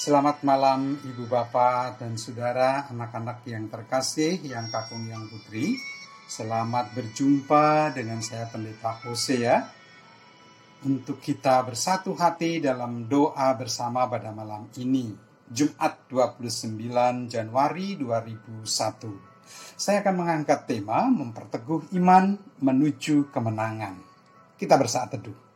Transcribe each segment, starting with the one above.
Selamat malam Ibu Bapak dan Saudara, anak-anak yang terkasih, yang kakung, yang putri. Selamat berjumpa dengan saya Pendeta Hosea untuk kita bersatu hati dalam doa bersama pada malam ini, Jumat 29 Januari 2001. Saya akan mengangkat tema memperteguh iman menuju kemenangan. Kita bersaat teduh.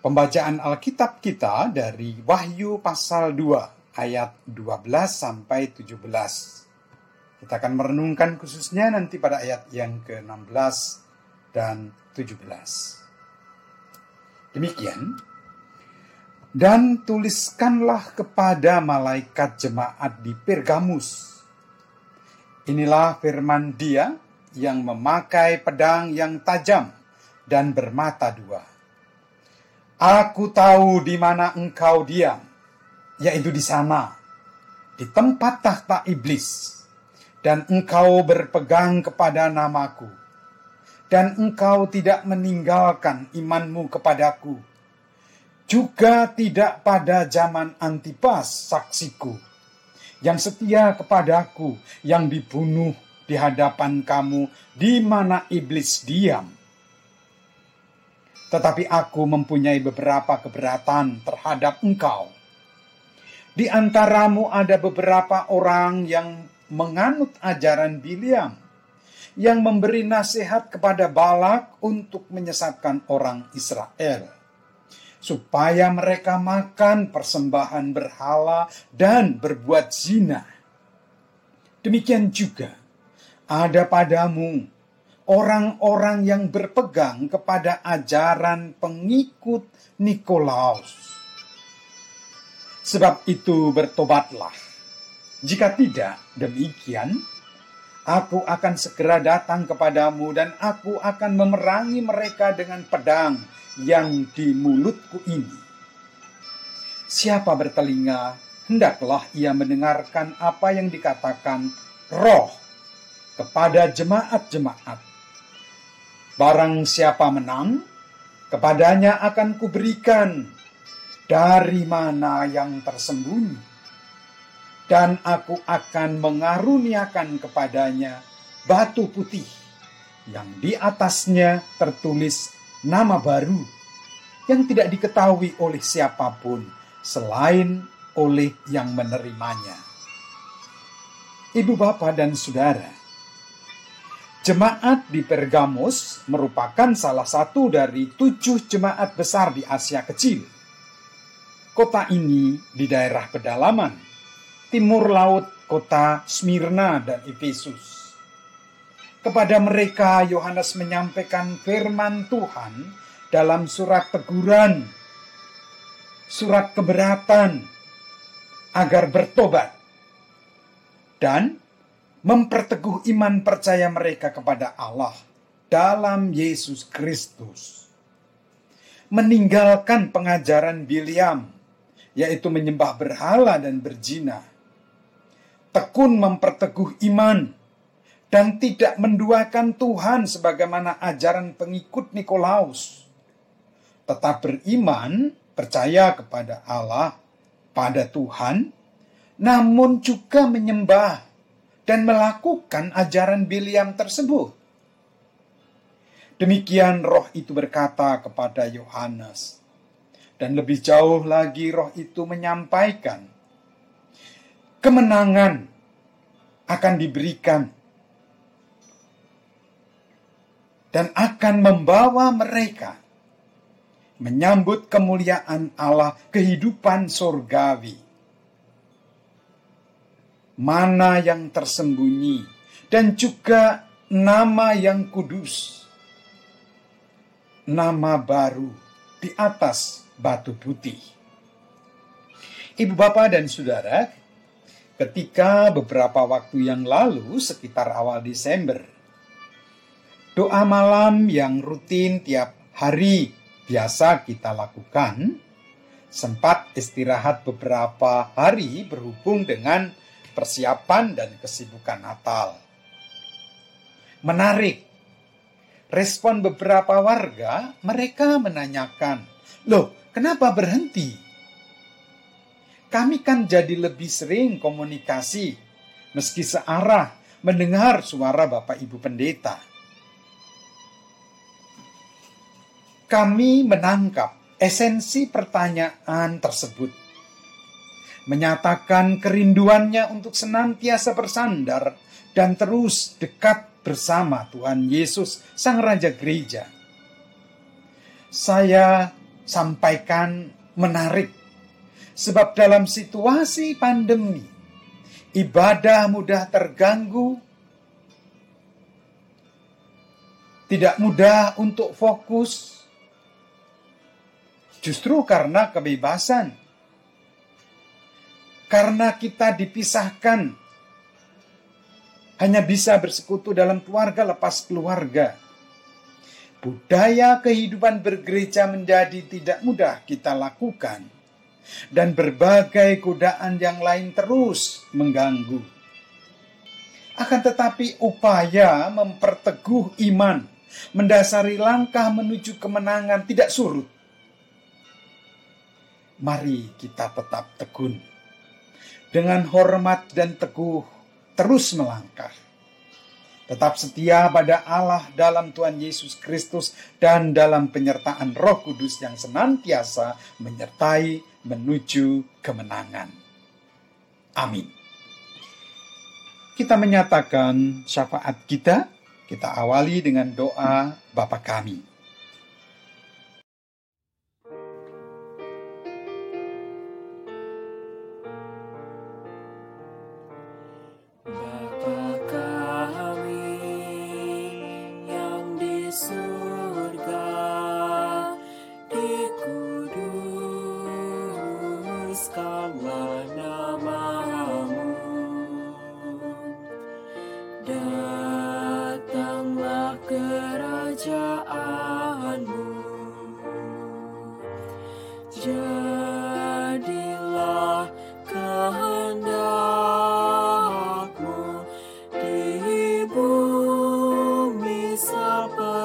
Pembacaan Alkitab kita dari Wahyu pasal 2 ayat 12 sampai 17. Kita akan merenungkan khususnya nanti pada ayat yang ke-16 dan 17. Demikian, dan tuliskanlah kepada malaikat jemaat di Pergamus. Inilah firman dia yang memakai pedang yang tajam dan bermata dua Aku tahu di mana engkau diam, yaitu di sana, di tempat tahta iblis, dan engkau berpegang kepada namaku, dan engkau tidak meninggalkan imanmu kepadaku, juga tidak pada zaman Antipas saksiku, yang setia kepadaku, yang dibunuh di hadapan kamu, di mana iblis diam tetapi aku mempunyai beberapa keberatan terhadap engkau. Di antaramu ada beberapa orang yang menganut ajaran Biliam, yang memberi nasihat kepada Balak untuk menyesatkan orang Israel, supaya mereka makan persembahan berhala dan berbuat zina. Demikian juga ada padamu orang-orang yang berpegang kepada ajaran pengikut Nikolaus. Sebab itu bertobatlah. Jika tidak demikian, aku akan segera datang kepadamu dan aku akan memerangi mereka dengan pedang yang di mulutku ini. Siapa bertelinga, hendaklah ia mendengarkan apa yang dikatakan roh kepada jemaat-jemaat. Barang siapa menang, kepadanya akan kuberikan dari mana yang tersembunyi. Dan aku akan mengaruniakan kepadanya batu putih yang di atasnya tertulis nama baru yang tidak diketahui oleh siapa pun selain oleh yang menerimanya. Ibu bapak dan saudara, Jemaat di Pergamos merupakan salah satu dari tujuh jemaat besar di Asia Kecil. Kota ini di daerah pedalaman, timur laut kota Smyrna dan Efesus. Kepada mereka Yohanes menyampaikan firman Tuhan dalam surat teguran, surat keberatan agar bertobat dan memperteguh iman percaya mereka kepada Allah dalam Yesus Kristus. Meninggalkan pengajaran Biliam, yaitu menyembah berhala dan berzina. Tekun memperteguh iman dan tidak menduakan Tuhan sebagaimana ajaran pengikut Nikolaus. Tetap beriman, percaya kepada Allah, pada Tuhan, namun juga menyembah dan melakukan ajaran Biliam tersebut. Demikian roh itu berkata kepada Yohanes. Dan lebih jauh lagi roh itu menyampaikan kemenangan akan diberikan dan akan membawa mereka menyambut kemuliaan Allah kehidupan surgawi mana yang tersembunyi, dan juga nama yang kudus. Nama baru di atas batu putih. Ibu bapak dan saudara, ketika beberapa waktu yang lalu sekitar awal Desember, doa malam yang rutin tiap hari biasa kita lakukan, sempat istirahat beberapa hari berhubung dengan persiapan dan kesibukan Natal. Menarik, respon beberapa warga, mereka menanyakan, "Loh, kenapa berhenti?" Kami kan jadi lebih sering komunikasi, meski searah mendengar suara Bapak Ibu Pendeta. Kami menangkap esensi pertanyaan tersebut menyatakan kerinduannya untuk senantiasa bersandar dan terus dekat bersama Tuhan Yesus, Sang Raja Gereja. Saya sampaikan menarik, sebab dalam situasi pandemi, ibadah mudah terganggu, tidak mudah untuk fokus, justru karena kebebasan karena kita dipisahkan. Hanya bisa bersekutu dalam keluarga lepas keluarga. Budaya kehidupan bergereja menjadi tidak mudah kita lakukan. Dan berbagai godaan yang lain terus mengganggu. Akan tetapi upaya memperteguh iman, mendasari langkah menuju kemenangan tidak surut. Mari kita tetap tekun dengan hormat dan teguh terus melangkah. Tetap setia pada Allah dalam Tuhan Yesus Kristus dan dalam penyertaan Roh Kudus yang senantiasa menyertai menuju kemenangan. Amin. Kita menyatakan syafaat kita, kita awali dengan doa Bapa kami.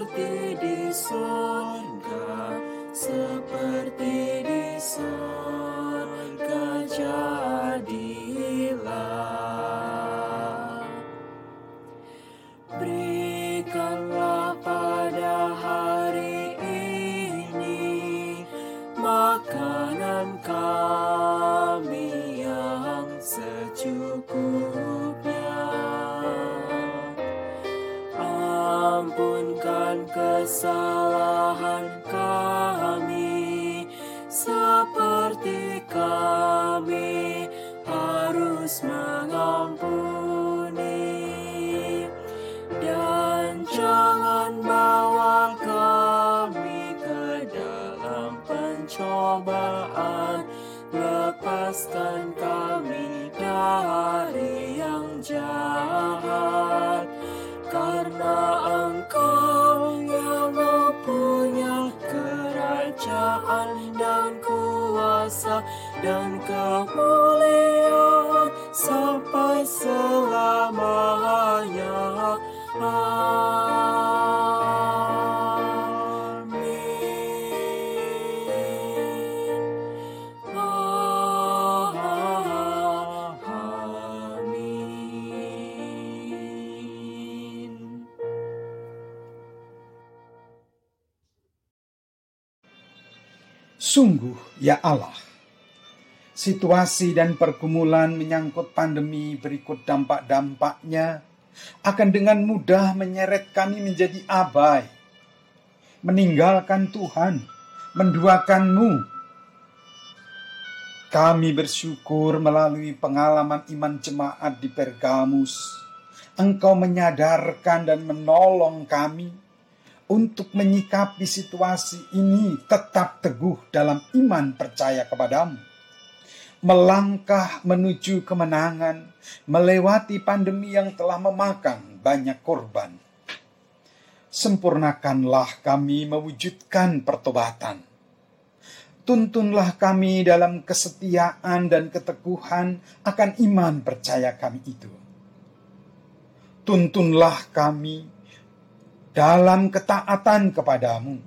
seperti di surga, seperti kuasa dan kemuliaan sampai selamanya. Amin. Amin. Sungguh, ya Allah, situasi dan pergumulan menyangkut pandemi berikut dampak-dampaknya akan dengan mudah menyeret kami menjadi abai, meninggalkan Tuhan, menduakanmu. Kami bersyukur melalui pengalaman iman jemaat di Pergamus, Engkau menyadarkan dan menolong kami untuk menyikapi situasi ini tetap teguh dalam iman percaya kepadamu. Melangkah menuju kemenangan, melewati pandemi yang telah memakan banyak korban. Sempurnakanlah kami mewujudkan pertobatan. Tuntunlah kami dalam kesetiaan dan keteguhan akan iman percaya kami itu. Tuntunlah kami dalam ketaatan kepadamu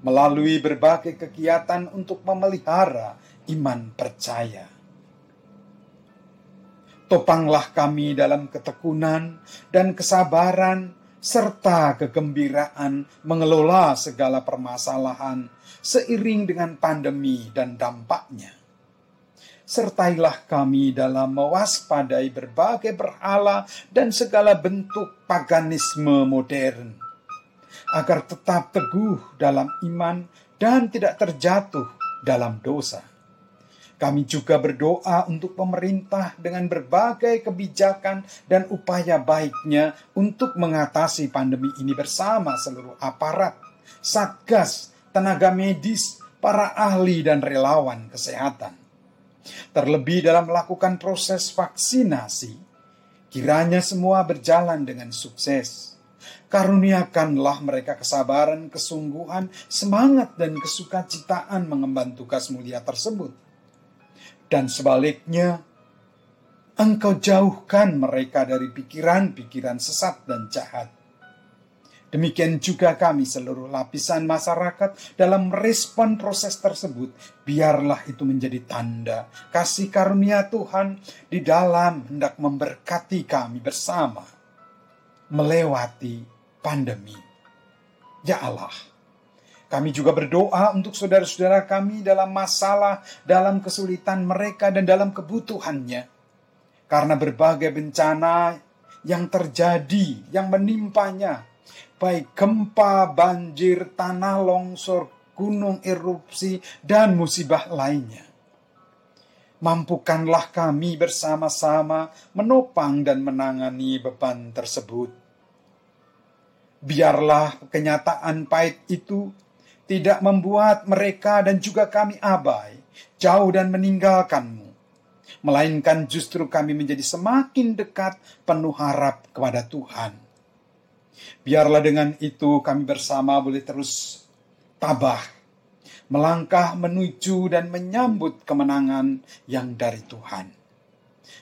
melalui berbagai kegiatan untuk memelihara iman percaya. Topanglah kami dalam ketekunan dan kesabaran serta kegembiraan mengelola segala permasalahan seiring dengan pandemi dan dampaknya. Sertailah kami dalam mewaspadai berbagai berhala dan segala bentuk paganisme modern, agar tetap teguh dalam iman dan tidak terjatuh dalam dosa. Kami juga berdoa untuk pemerintah dengan berbagai kebijakan dan upaya baiknya untuk mengatasi pandemi ini bersama seluruh aparat, satgas, tenaga medis, para ahli dan relawan kesehatan. Terlebih dalam melakukan proses vaksinasi, kiranya semua berjalan dengan sukses. Karuniakanlah mereka kesabaran, kesungguhan, semangat, dan kesukacitaan mengemban tugas mulia tersebut. Dan sebaliknya, engkau jauhkan mereka dari pikiran-pikiran sesat dan jahat. Demikian juga kami seluruh lapisan masyarakat dalam merespon proses tersebut. Biarlah itu menjadi tanda kasih karunia Tuhan di dalam hendak memberkati kami bersama. Melewati pandemi. Ya Allah, kami juga berdoa untuk saudara-saudara kami dalam masalah, dalam kesulitan mereka dan dalam kebutuhannya. Karena berbagai bencana yang terjadi, yang menimpanya, baik gempa, banjir, tanah longsor, gunung erupsi, dan musibah lainnya. Mampukanlah kami bersama-sama menopang dan menangani beban tersebut. Biarlah kenyataan pahit itu tidak membuat mereka dan juga kami abai, jauh dan meninggalkanmu. Melainkan justru kami menjadi semakin dekat penuh harap kepada Tuhan. Biarlah dengan itu kami bersama boleh terus tabah, melangkah menuju dan menyambut kemenangan yang dari Tuhan.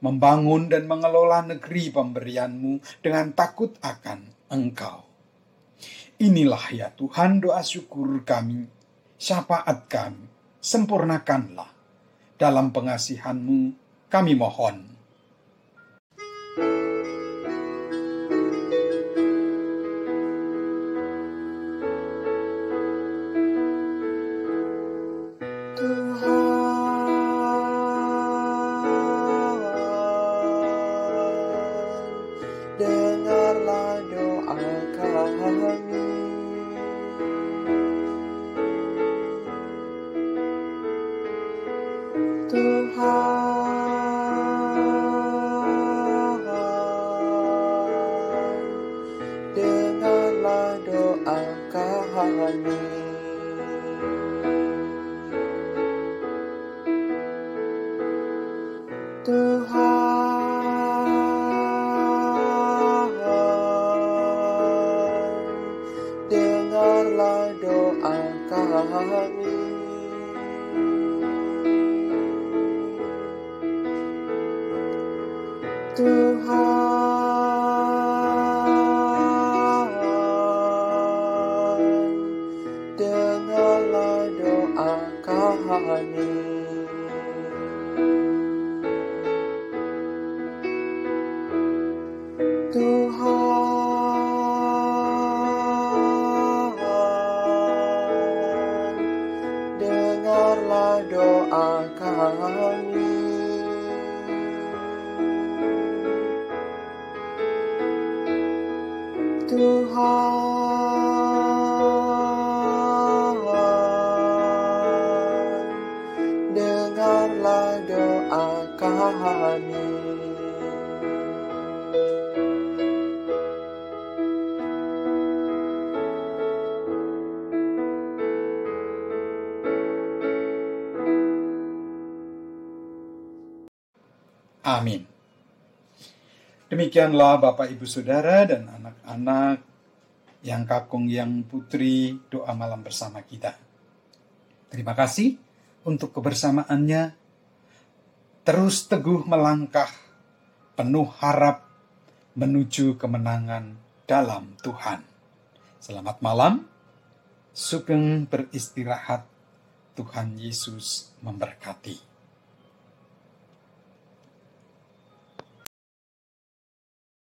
Membangun dan mengelola negeri pemberianmu dengan takut akan Engkau. Inilah ya Tuhan doa syukur kami, syafaat kami, sempurnakanlah. Dalam pengasihanmu kami mohon. Doa kami. Doa kami. Tuhan, Amin. Demikianlah Bapak Ibu Saudara dan anak-anak yang kakung yang putri doa malam bersama kita. Terima kasih untuk kebersamaannya. Terus teguh melangkah penuh harap menuju kemenangan dalam Tuhan. Selamat malam. Sugeng beristirahat. Tuhan Yesus memberkati.